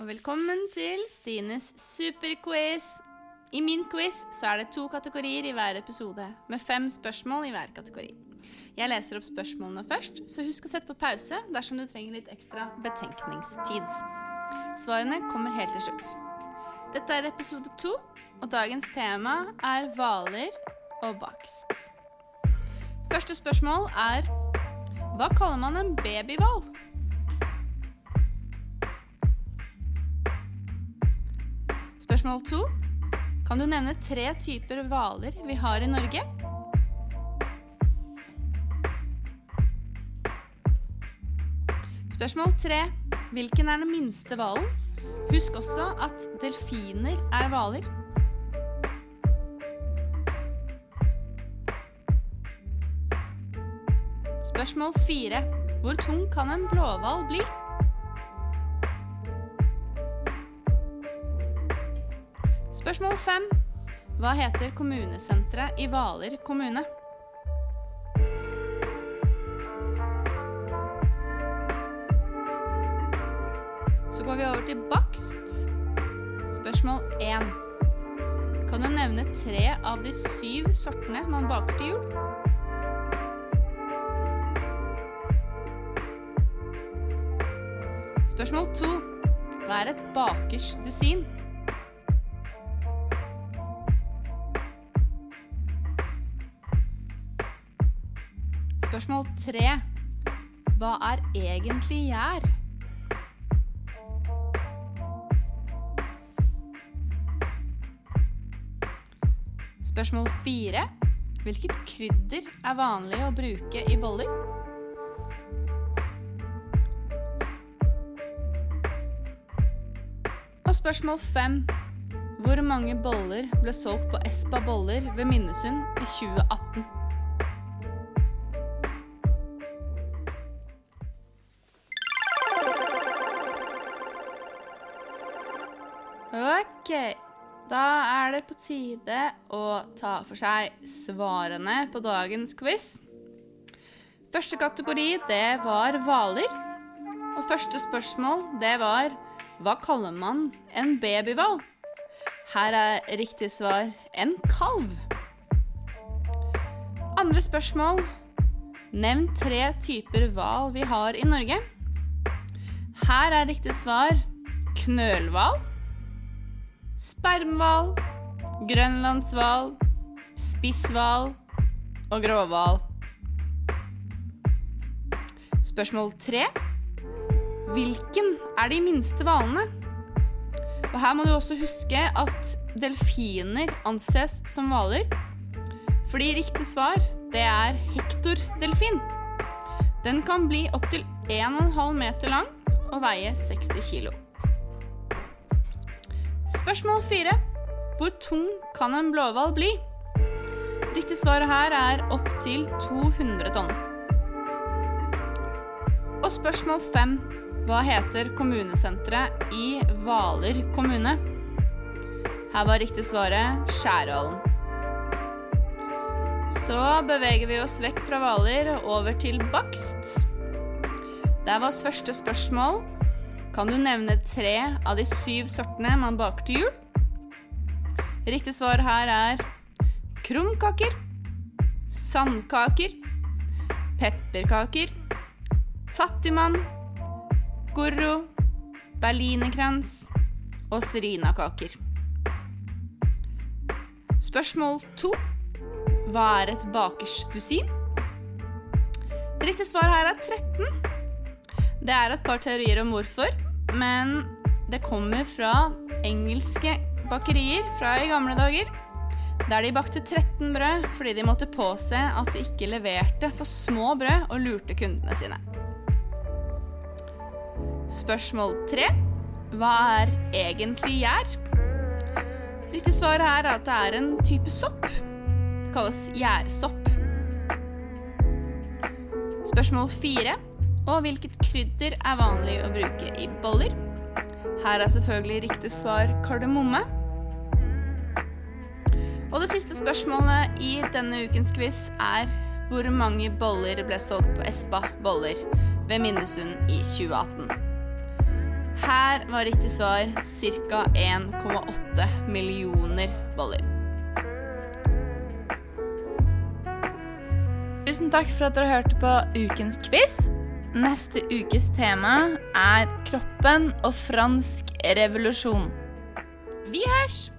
Velkommen til Stines superquiz. I min quiz så er det to kategorier i hver episode, med fem spørsmål i hver kategori. Jeg leser opp spørsmålene først, så husk å sette på pause dersom du trenger litt ekstra betenkningstid. Svarene kommer helt til slutt. Dette er episode to, og dagens tema er hvaler og bakst. Første spørsmål er Hva kaller man en babyhval? Spørsmål to. Kan du nevne tre typer hvaler vi har i Norge? Spørsmål tre. Hvilken er den minste hvalen? Husk også at delfiner er hvaler. Spørsmål fire. Hvor tung kan en blåhval bli? Spørsmål fem. Hva heter kommunesenteret i Hvaler kommune? Så går vi over til bakst. Spørsmål én. Kan du nevne tre av de syv sortene man baker til jul? Spørsmål to. Hva er et bakers dusin? Spørsmål tre. Hva er egentlig gjær? Spørsmål fire. Hvilket krydder er vanlig å bruke i boller? Og spørsmål fem. Hvor mange boller ble solgt på Espa boller ved Minnesund i 2018? Da er det på tide å ta for seg svarene på dagens quiz. Første kategori, det var hvaler. Og første spørsmål, det var hva kaller man en babyhval? Her er riktig svar en kalv. Andre spørsmål. Nevn tre typer hval vi har i Norge. Her er riktig svar knølhval, spermhval, grønlandshval, spisshval og gråhval. Spørsmål tre. Hvilken er de minste hvalene? Og her må du også huske at delfiner anses som hvaler. Fordi riktig svar, det er hektordelfin. Den kan bli opptil 1,5 meter lang og veie 60 kilo. Spørsmål fire. Hvor tung kan en blåhval bli? Riktig svar her er opptil 200 tonn. Og spørsmål fem. Hva heter kommunesenteret i Hvaler kommune? Her var riktig svaret Skjærhallen. Så beveger vi oss vekk fra Hvaler over til bakst. Der var første spørsmål. Kan du nevne tre av de syv sortene man baker til jul? Riktig svar her er krumkaker, sandkaker, pepperkaker, fattigmann, gorro, berlinerkrans og serinakaker. Spørsmål to. Hva er et bakersdusin? Riktig svar her er 13. Det er et par teorier om hvorfor, men det kommer fra engelske bakerier fra i gamle dager. Der de bakte 13 brød fordi de måtte påse at de ikke leverte for små brød og lurte kundene sine. Spørsmål tre. Hva er egentlig gjær? Riktig svar er at det er en type sopp. Det kalles gjærsopp. Spørsmål fire. Og hvilket krydder er vanlig å bruke i boller? Her er selvfølgelig riktig svar kardemomme. Og det siste spørsmålet i denne ukens quiz er hvor mange boller ble solgt på Espa boller ved Minnesund i 2018? Her var riktig svar ca. 1,8 millioner boller. Tusen takk for at dere hørte på ukens quiz. Neste ukes tema er kroppen og fransk revolusjon. Vi hørs!